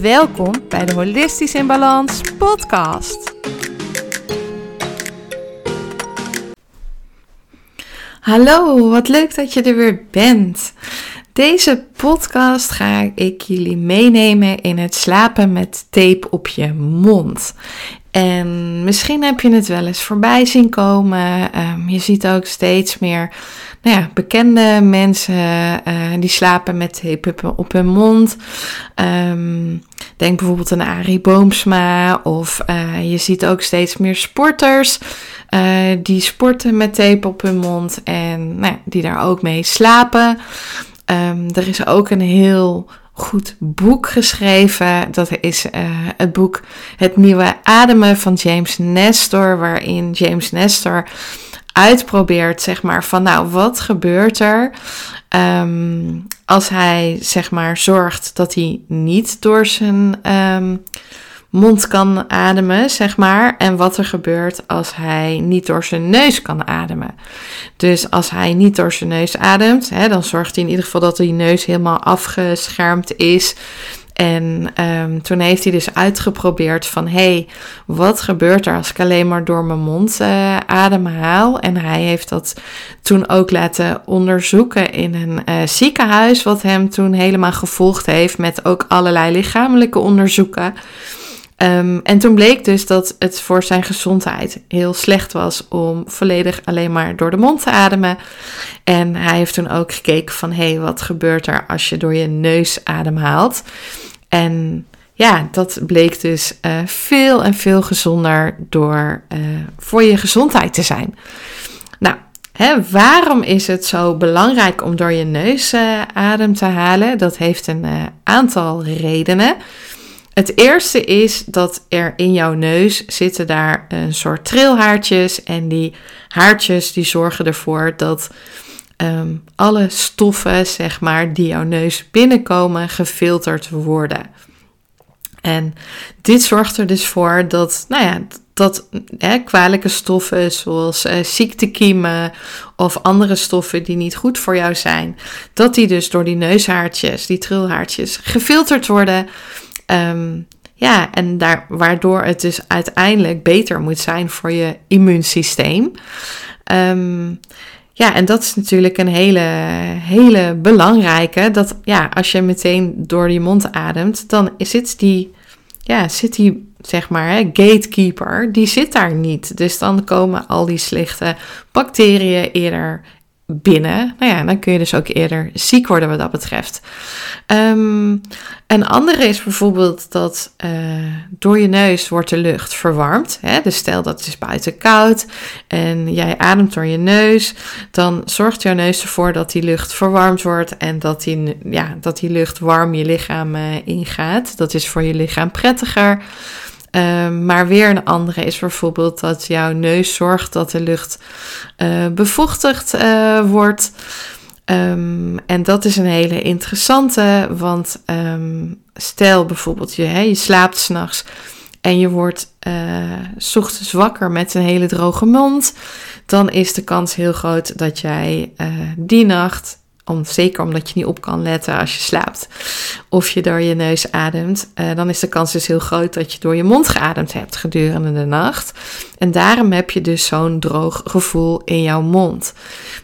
Welkom bij de Holistisch in Balans podcast. Hallo, wat leuk dat je er weer bent. Deze podcast ga ik jullie meenemen in het slapen met tape op je mond. En misschien heb je het wel eens voorbij zien komen. Ehm, je ziet ook steeds meer nou ja, bekende mensen uh, die slapen met tape op hun mond. Um, denk bijvoorbeeld aan Arie Boomsma. Of uh, je ziet ook steeds meer sporters uh, die sporten met tape op hun mond. En nou ja, die daar ook mee slapen. Um, er is ook een heel goed boek geschreven. Dat is uh, het boek Het Nieuwe Ademen van James Nestor. Waarin James Nestor uitprobeert, zeg maar, van nou, wat gebeurt er um, als hij, zeg maar, zorgt dat hij niet door zijn um, mond kan ademen, zeg maar. En wat er gebeurt als hij niet door zijn neus kan ademen. Dus als hij niet door zijn neus ademt, hè, dan zorgt hij in ieder geval dat die neus helemaal afgeschermd is. En um, toen heeft hij dus uitgeprobeerd van, hé, hey, wat gebeurt er als ik alleen maar door mijn mond uh, ademhaal? En hij heeft dat toen ook laten onderzoeken in een uh, ziekenhuis, wat hem toen helemaal gevolgd heeft met ook allerlei lichamelijke onderzoeken. Um, en toen bleek dus dat het voor zijn gezondheid heel slecht was om volledig alleen maar door de mond te ademen. En hij heeft toen ook gekeken van hé, hey, wat gebeurt er als je door je neus ademhaalt? En ja, dat bleek dus uh, veel en veel gezonder door uh, voor je gezondheid te zijn. Nou, hè, waarom is het zo belangrijk om door je neus uh, adem te halen? Dat heeft een aantal redenen. Het eerste is dat er in jouw neus zitten daar een soort trilhaartjes. En die haartjes die zorgen ervoor dat um, alle stoffen, zeg maar, die jouw neus binnenkomen, gefilterd worden. En dit zorgt er dus voor dat, nou ja, dat hè, kwalijke stoffen zoals uh, ziektekiemen of andere stoffen die niet goed voor jou zijn, dat die dus door die neushaartjes, die trilhaartjes, gefilterd worden. Um, ja, en daar, waardoor het dus uiteindelijk beter moet zijn voor je immuunsysteem. Um, ja, en dat is natuurlijk een hele, hele belangrijke. Dat ja, als je meteen door je mond ademt, dan zit die, ja, zit die, zeg maar, hè, gatekeeper, die zit daar niet. Dus dan komen al die slechte bacteriën eerder binnen. Nou ja, dan kun je dus ook eerder ziek worden wat dat betreft. Um, een andere is bijvoorbeeld dat uh, door je neus wordt de lucht verwarmd. Hè? Dus stel dat het is buiten koud en jij ademt door je neus, dan zorgt jouw neus ervoor dat die lucht verwarmd wordt en dat die, ja, dat die lucht warm je lichaam uh, ingaat. Dat is voor je lichaam prettiger. Um, maar weer een andere is bijvoorbeeld dat jouw neus zorgt dat de lucht uh, bevochtigd uh, wordt. Um, en dat is een hele interessante, want um, stel bijvoorbeeld je, hè, je slaapt s'nachts en je wordt uh, ochtends wakker met een hele droge mond, dan is de kans heel groot dat jij die nacht om, zeker omdat je niet op kan letten als je slaapt. Of je door je neus ademt. Uh, dan is de kans dus heel groot dat je door je mond geademd hebt gedurende de nacht. En daarom heb je dus zo'n droog gevoel in jouw mond.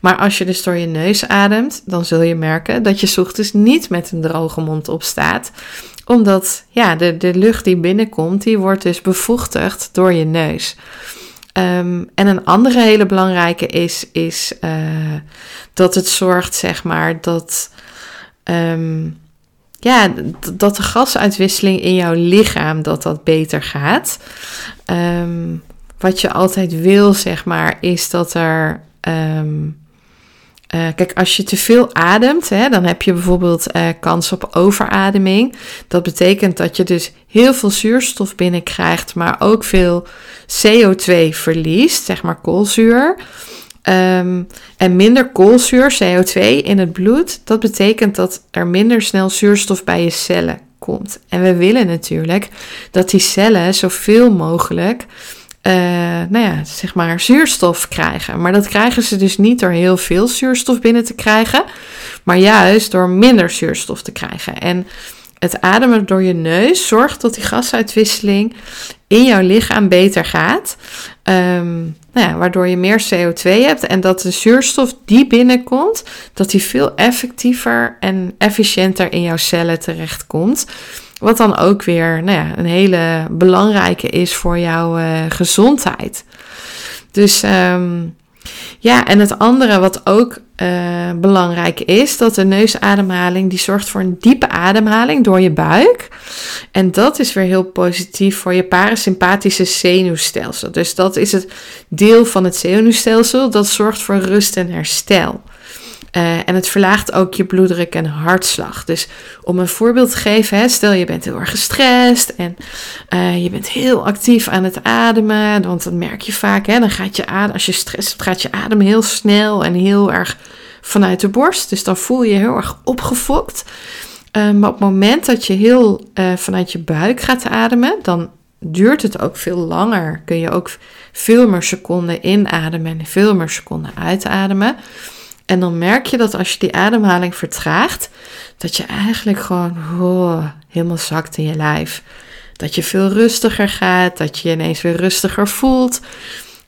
Maar als je dus door je neus ademt, dan zul je merken dat je ochtends niet met een droge mond opstaat omdat ja, de, de lucht die binnenkomt, die wordt dus bevochtigd door je neus. Um, en een andere hele belangrijke is, is uh, dat het zorgt, zeg maar, dat, um, ja, dat de gasuitwisseling in jouw lichaam dat dat beter gaat. Um, wat je altijd wil, zeg maar, is dat er Uh, kijk, als je te veel ademt, hè, dan heb je bijvoorbeeld uh, kans op overademing. Dat betekent dat je dus heel veel zuurstof binnenkrijgt, maar ook veel CO2 verliest, zeg maar koolzuur. Um, en minder koolzuur, CO2 in het bloed, dat betekent dat er minder snel zuurstof bij je cellen komt. En we willen natuurlijk dat die cellen zoveel mogelijk uh, nou ja, zeg maar zuurstof krijgen. Maar dat krijgen ze dus niet door heel veel zuurstof binnen te krijgen, maar juist door minder zuurstof te krijgen. En het ademen door je neus zorgt dat die gasuitwisseling in jouw lichaam beter gaat. Um, nou ja, waardoor je meer CO2 hebt en dat de zuurstof die binnenkomt, dat die veel effectiever en efficiënter in jouw cellen terechtkomt. Wat dan ook weer nou ja, een hele belangrijke is voor jouw uh, gezondheid. Dus um, ja, en het andere wat ook uh, belangrijk is, dat de neusademhaling die zorgt voor een diepe ademhaling door je buik. En dat is weer heel positief voor je parasympathische zenuwstelsel. Dus dat is het deel van het zenuwstelsel dat zorgt voor rust en herstel. Uh, en het verlaagt ook je bloeddruk en hartslag. Dus om een voorbeeld te geven, hè, stel je bent heel erg gestrest en uh, je bent heel actief aan het ademen. Want dat merk je vaak. Hè, dan gaat je adem, als je stress hebt, gaat je adem heel snel en heel erg vanuit de borst. Dus dan voel je je heel erg opgefokt. Uh, maar op het moment dat je heel vanuit je buik gaat ademen, dan duurt het ook veel langer. Kun je ook veel meer seconden inademen en veel meer seconden uitademen. En dan merk je dat als je die ademhaling vertraagt, dat je eigenlijk gewoon oh, helemaal zakt in je lijf. Dat je veel rustiger gaat, dat je je ineens weer rustiger voelt.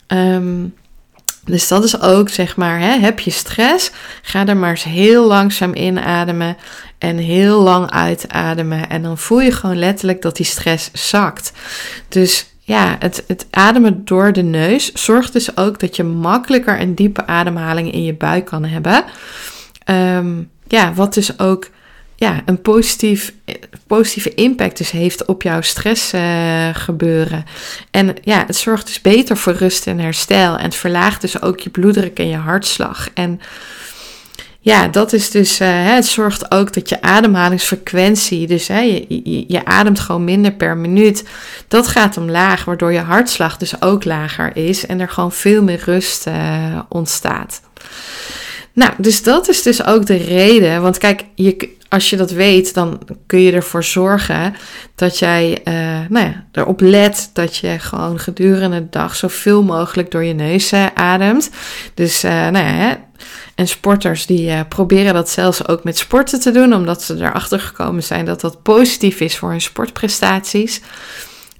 Ehm, dus dat is ook, zeg maar, hè, heb je stress, ga er maar eens heel langzaam inademen en heel lang uitademen. En dan voel je gewoon letterlijk dat die stress zakt. Dus ja, het, het ademen door de neus zorgt dus ook dat je makkelijker een diepe ademhaling in je buik kan hebben. Ehm, ja, wat dus ook ja, een positief, positieve impact dus heeft op jouw stress uh, gebeuren. En ja, het zorgt dus beter voor rust en herstel. En het verlaagt dus ook je bloeddruk en je hartslag. En ja, dat is dus, uh, het zorgt ook dat je ademhalingsfrequentie, dus hè, je, je, ademt gewoon minder per minuut, dat gaat omlaag, waardoor je hartslag dus ook lager is en er gewoon veel meer rust uh, ontstaat. Nou, dus dat is dus ook de reden, want kijk, je, als je dat weet, dan kun je ervoor zorgen dat jij uh, nou ja, erop let dat je gewoon gedurende de dag zoveel mogelijk door je neus ademt. Dus nou ja, en sporters die proberen dat zelfs ook met sporten te doen, omdat ze erachter gekomen zijn dat dat positief is voor hun sportprestaties.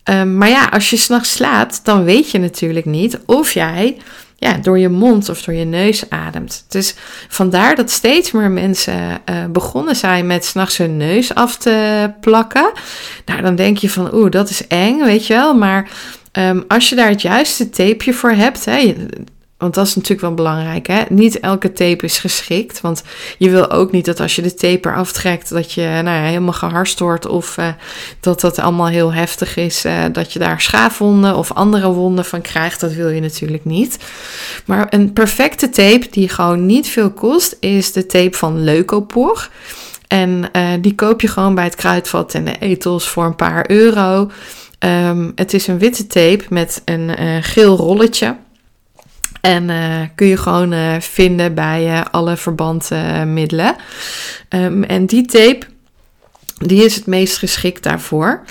Um, maar ja, als je s'nachts slaapt, dan weet je natuurlijk niet of jij ja, door je mond of door je neus ademt. Dus vandaar dat steeds meer mensen uh, begonnen zijn met s'nachts hun neus af te plakken. Nou, dan denk je van, oeh, dat is eng, weet je wel. Maar um, als je daar het juiste tapeje voor hebt, hè, want dat is natuurlijk wel belangrijk. Hè? Niet elke tape is geschikt. Want je wil ook niet dat als je de tape eraf trekt, dat je nou ja, helemaal geharst wordt. Of uh, dat dat allemaal heel heftig is. Uh, dat je daar schaafwonden of andere wonden van krijgt. Dat wil je natuurlijk niet. Maar een perfecte tape die gewoon niet veel kost, is de tape van Leukopor. En uh, die koop je gewoon bij het kruidvat en de etels voor een paar euro. Um, het is een witte tape met een geel rolletje. En uh, kun je gewoon uh, vinden bij uh, alle verbandmiddelen. Um, en die tape, die is het meest geschikt daarvoor.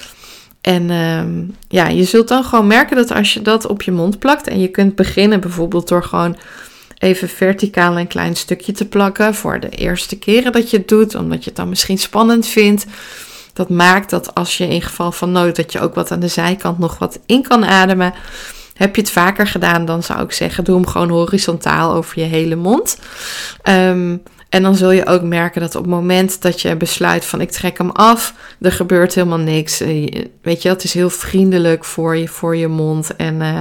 En um, ja, je zult dan gewoon merken dat als je dat op je mond plakt. En je kunt beginnen bijvoorbeeld door gewoon even verticaal een klein stukje te plakken. Voor de eerste keren dat je het doet, omdat je het dan misschien spannend vindt. Dat maakt dat als je in geval van nood, dat je ook wat aan de zijkant nog wat in kan ademen. Heb je het vaker gedaan, dan zou ik zeggen, doe hem gewoon horizontaal over je hele mond. Um, en dan zul je ook merken dat op het moment dat je besluit van ik trek hem af, er gebeurt helemaal niks. Eh, weet je, het is heel vriendelijk voor je, voor je mond en uh,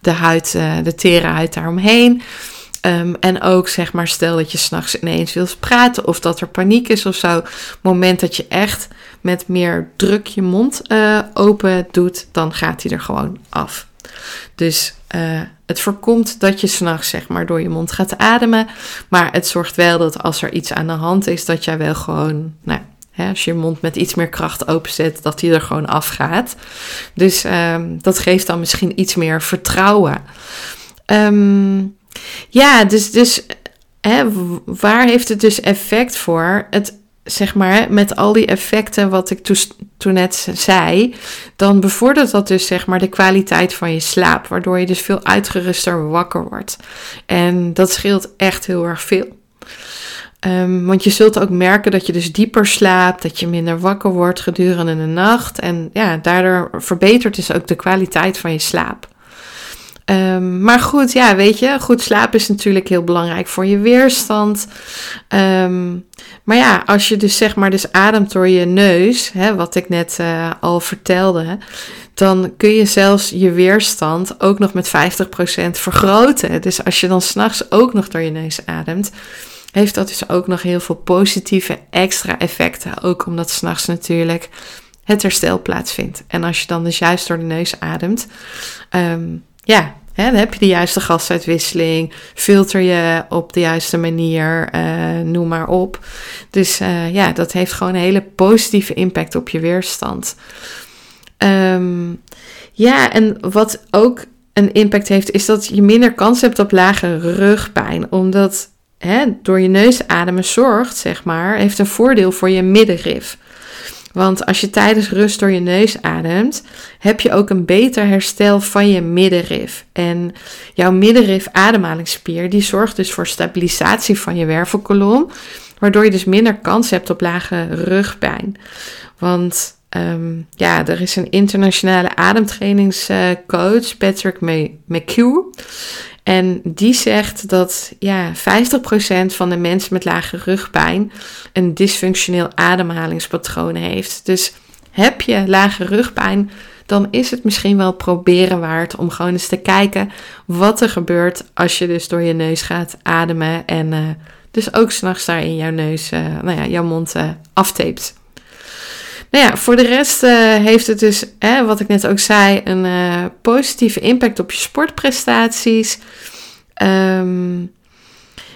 de huid, uh, de tere huid daaromheen. Um, en ook zeg maar, stel dat je s'nachts ineens wilt praten of dat er paniek is of zo. Op het moment dat je echt met meer druk je mond open doet, dan gaat hij er gewoon af. Dus uh, het voorkomt dat je s'nachts zeg maar door je mond gaat ademen. Maar het zorgt wel dat als er iets aan de hand is, dat jij wel gewoon, nou, hè, als je je mond met iets meer kracht openzet, dat die er gewoon afgaat. Dus um, dat geeft dan misschien iets meer vertrouwen. Um, ja, dus, dus hè, waar heeft het dus effect voor? Het zeg maar, met al die effecten wat ik toen net zei, dan bevordert dat dus zeg maar de kwaliteit van je slaap, waardoor je dus veel uitgeruster wakker wordt. En dat scheelt echt heel erg veel. Um, want je zult ook merken dat je dus dieper slaapt, dat je minder wakker wordt gedurende de nacht. En ja, daardoor verbetert dus ook de kwaliteit van je slaap. Um, maar goed, ja, weet je, goed slapen is natuurlijk heel belangrijk voor je weerstand. Um, maar ja, als je dus zeg maar dus ademt door je neus, hè, wat ik net uh, al vertelde, dan kun je zelfs je weerstand ook nog met 50% vergroten. Dus als je dan s'nachts ook nog door je neus ademt, heeft dat dus ook nog heel veel positieve extra effecten. Ook omdat s'nachts natuurlijk het herstel plaatsvindt. En als je dan dus juist door de neus ademt, um, ja, hè, dan heb je de juiste gasuitwisseling, filter je op de juiste manier, uh, noem maar op. Dus uh, ja, dat heeft gewoon een hele positieve impact op je weerstand. Um, ja, en wat ook een impact heeft, is dat je minder kans hebt op lage rugpijn. Omdat hè, door je neus ademen zorgt, zeg maar, heeft een voordeel voor je middenrif. Want als je tijdens rust door je neus ademt, heb je ook een beter herstel van je middenrif. En jouw middenrif ademhalingsspier, die zorgt dus voor stabilisatie van je wervelkolom, waardoor je dus minder kans hebt op lage rugpijn. Want um, ja, er is een internationale ademtrainingscoach, Patrick McHugh. En die zegt dat ja, 50% van de mensen met lage rugpijn een dysfunctioneel ademhalingspatroon heeft. Dus heb je lage rugpijn, dan is het misschien wel proberen waard om gewoon eens te kijken wat er gebeurt als je dus door je neus gaat ademen en uh, dus ook s'nachts daar in jouw neus, uh, nou ja, jouw mond uh. Nou ja, voor de rest uh, heeft het dus, hè, wat ik net ook zei, een uh, positieve impact op je sportprestaties. Um,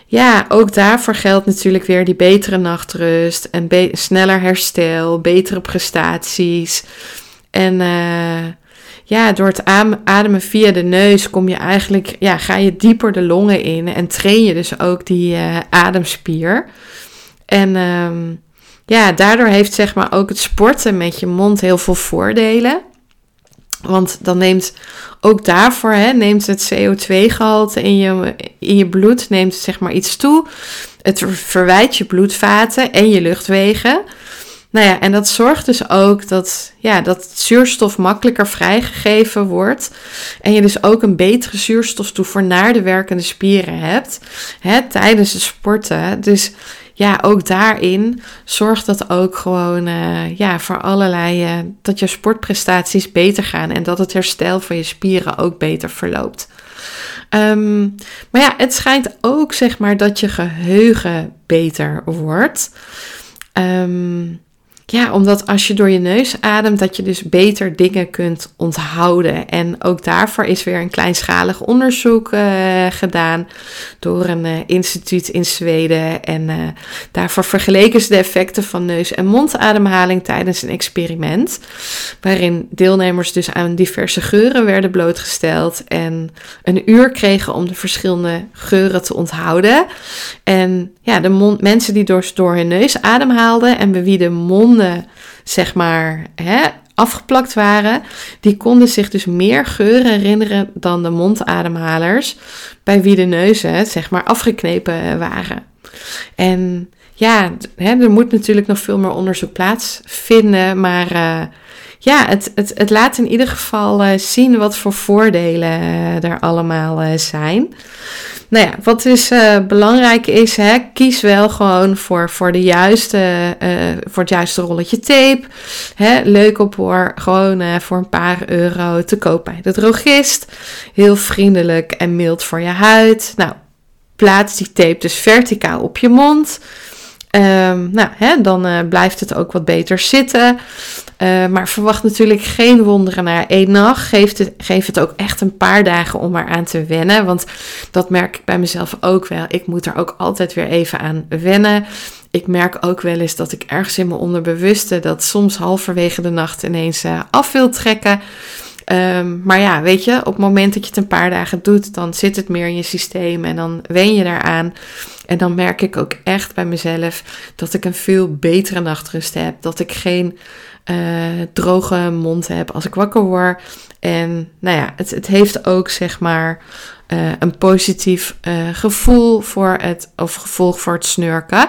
ja, ook daarvoor geldt natuurlijk weer die betere nachtrust en sneller herstel, betere prestaties. En uh, ja, door het ademen via de neus kom je eigenlijk, ja, ga je dieper de longen in en train je dus ook die ademspier. En um, ja, daardoor heeft zeg maar ook het sporten met je mond heel veel voordelen. Want dan neemt ook daarvoor hè, neemt het CO2-gehalte in je, in je bloed neemt zeg maar iets toe. Het verwijt je bloedvaten en je luchtwegen. Nou ja, en dat zorgt dus ook dat, ja, dat zuurstof makkelijker vrijgegeven wordt. En je dus ook een betere zuurstoftoevoer naar de werkende spieren hebt hè, tijdens het sporten. Dus ja, ook daarin zorgt dat ook gewoon uh, ja, voor allerlei. Uh, dat je sportprestaties beter gaan en dat het herstel van je spieren ook beter verloopt. Um, maar ja, het schijnt ook zeg maar dat je geheugen beter wordt. Um, ja, omdat als je door je neus ademt, dat je dus beter dingen kunt onthouden. En ook daarvoor is weer een kleinschalig onderzoek uh, gedaan door een uh, instituut in Zweden. En uh, daarvoor vergeleken ze de effecten van neus- en mondademhaling tijdens een experiment. Waarin deelnemers dus aan diverse geuren werden blootgesteld. En een uur kregen om de verschillende geuren te onthouden. En ja, de mond, mensen die door, door hun neus ademhaalden en bij wie de mond zeg maar, hè, afgeplakt waren, die konden zich dus meer geuren herinneren dan de mondademhalers, bij wie de neuzen, zeg maar, afgeknepen waren. En ja, hè, er moet natuurlijk nog veel meer onderzoek plaatsvinden, maar uh, ja, het, het, het laat in ieder geval uh, zien wat voor voordelen uh, er allemaal zijn. Nou ja, wat dus belangrijk is, hè, kies wel gewoon voor, voor, de juiste, voor het juiste rolletje tape. Hè, leuk op hoor, gewoon voor een paar euro te koop bij de drogist. Heel vriendelijk en mild voor je huid. Nou, plaats die tape dus verticaal op je mond. Um, nou, hè, dan uh, blijft het ook wat beter zitten. Uh, maar verwacht natuurlijk geen wonderen na één nacht. Geef het, het ook echt een paar dagen om eraan te wennen. Want dat merk ik bij mezelf ook wel. Ik moet er ook altijd weer even aan wennen. Ik merk ook wel eens dat ik ergens in mijn onderbewuste dat soms halverwege de nacht ineens uh, af wil trekken. Um, maar ja, weet je, op het moment dat je het een paar dagen doet, dan zit het meer in je systeem en dan wen je daaraan. En dan merk ik ook echt bij mezelf dat ik een veel betere nachtrust heb. Dat ik geen uh, droge mond heb als ik wakker word. En nou ja, het, het heeft ook zeg maar uh, een positief uh, gevoel voor het, of gevolg voor het snurken.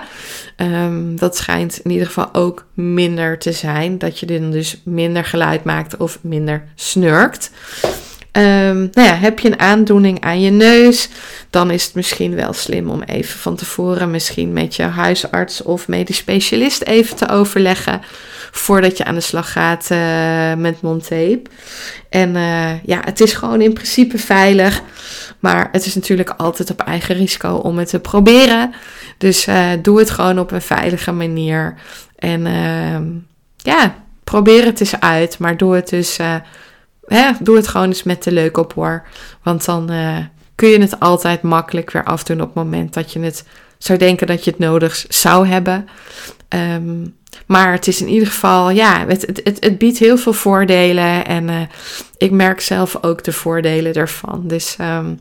Um, dat schijnt in ieder geval ook minder te zijn. Dat je dan dus minder geluid maakt of minder snurkt. Um, nou ja, heb je een aandoening aan je neus, dan is het misschien wel slim om even van tevoren misschien met je huisarts of medisch specialist even te overleggen voordat je aan de slag gaat uh, met mondtape. En uh, ja, het is gewoon in principe veilig, maar het is natuurlijk altijd op eigen risico om het te proberen. Dus uh, doe het gewoon op een veilige manier. En ehm, ja, probeer het eens uit, maar doe het dus hè, doe het gewoon eens met de leuk op hoor. Want dan uh, kun je het altijd makkelijk weer afdoen op het moment dat je het zou denken dat je het nodig zou hebben. Um, maar het is in ieder geval, ja, het, het, het, biedt heel veel voordelen. En uh, ik merk zelf ook de voordelen ervan. Dus, um,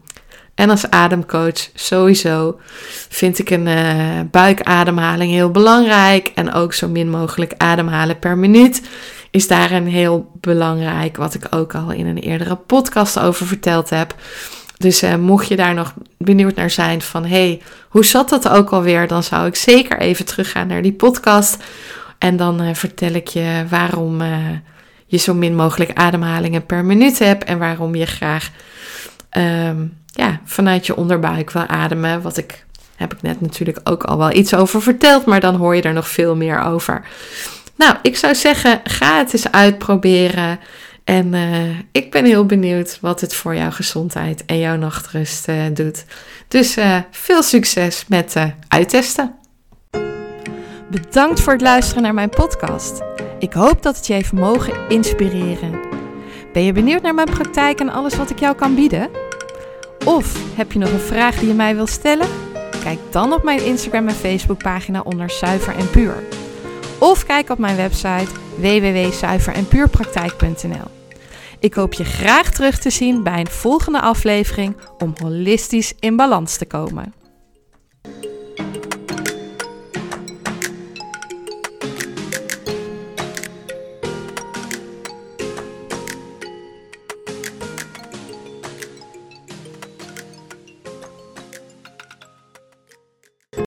en als ademcoach sowieso vind ik een uh, buikademhaling heel belangrijk. En ook zo min mogelijk ademhalen per minuut is daarin heel belangrijk. Wat ik ook al in een eerdere podcast over verteld heb. Dus uh, mocht je daar nog benieuwd naar zijn van hey, hoe zat dat ook alweer? Dan zou ik zeker even teruggaan naar die podcast. En dan uh, vertel ik je waarom uh, je zo min mogelijk ademhalingen per minuut hebt. En waarom je graag um, ja, vanuit je onderbuik wil ademen. Wat ik heb ik net natuurlijk ook al wel iets over verteld. Maar dan hoor je er nog veel meer over. Nou, ik zou zeggen, ga het eens uitproberen. En uh, ik ben heel benieuwd wat het voor jouw gezondheid en jouw nachtrust uh, doet. Dus uh, veel succes met uittesten. Bedankt voor het luisteren naar mijn podcast. Ik hoop dat het je heeft mogen inspireren. Ben je benieuwd naar mijn praktijk en alles wat ik jou kan bieden? Of heb je nog een vraag die je mij wil stellen? Kijk dan op mijn Instagram en Facebook pagina onder Zuiver en Puur. Of kijk op mijn website www.zuiverenpuurpraktijk.nl. Ik hoop je graag terug te zien bij een volgende aflevering om holistisch in balans te komen.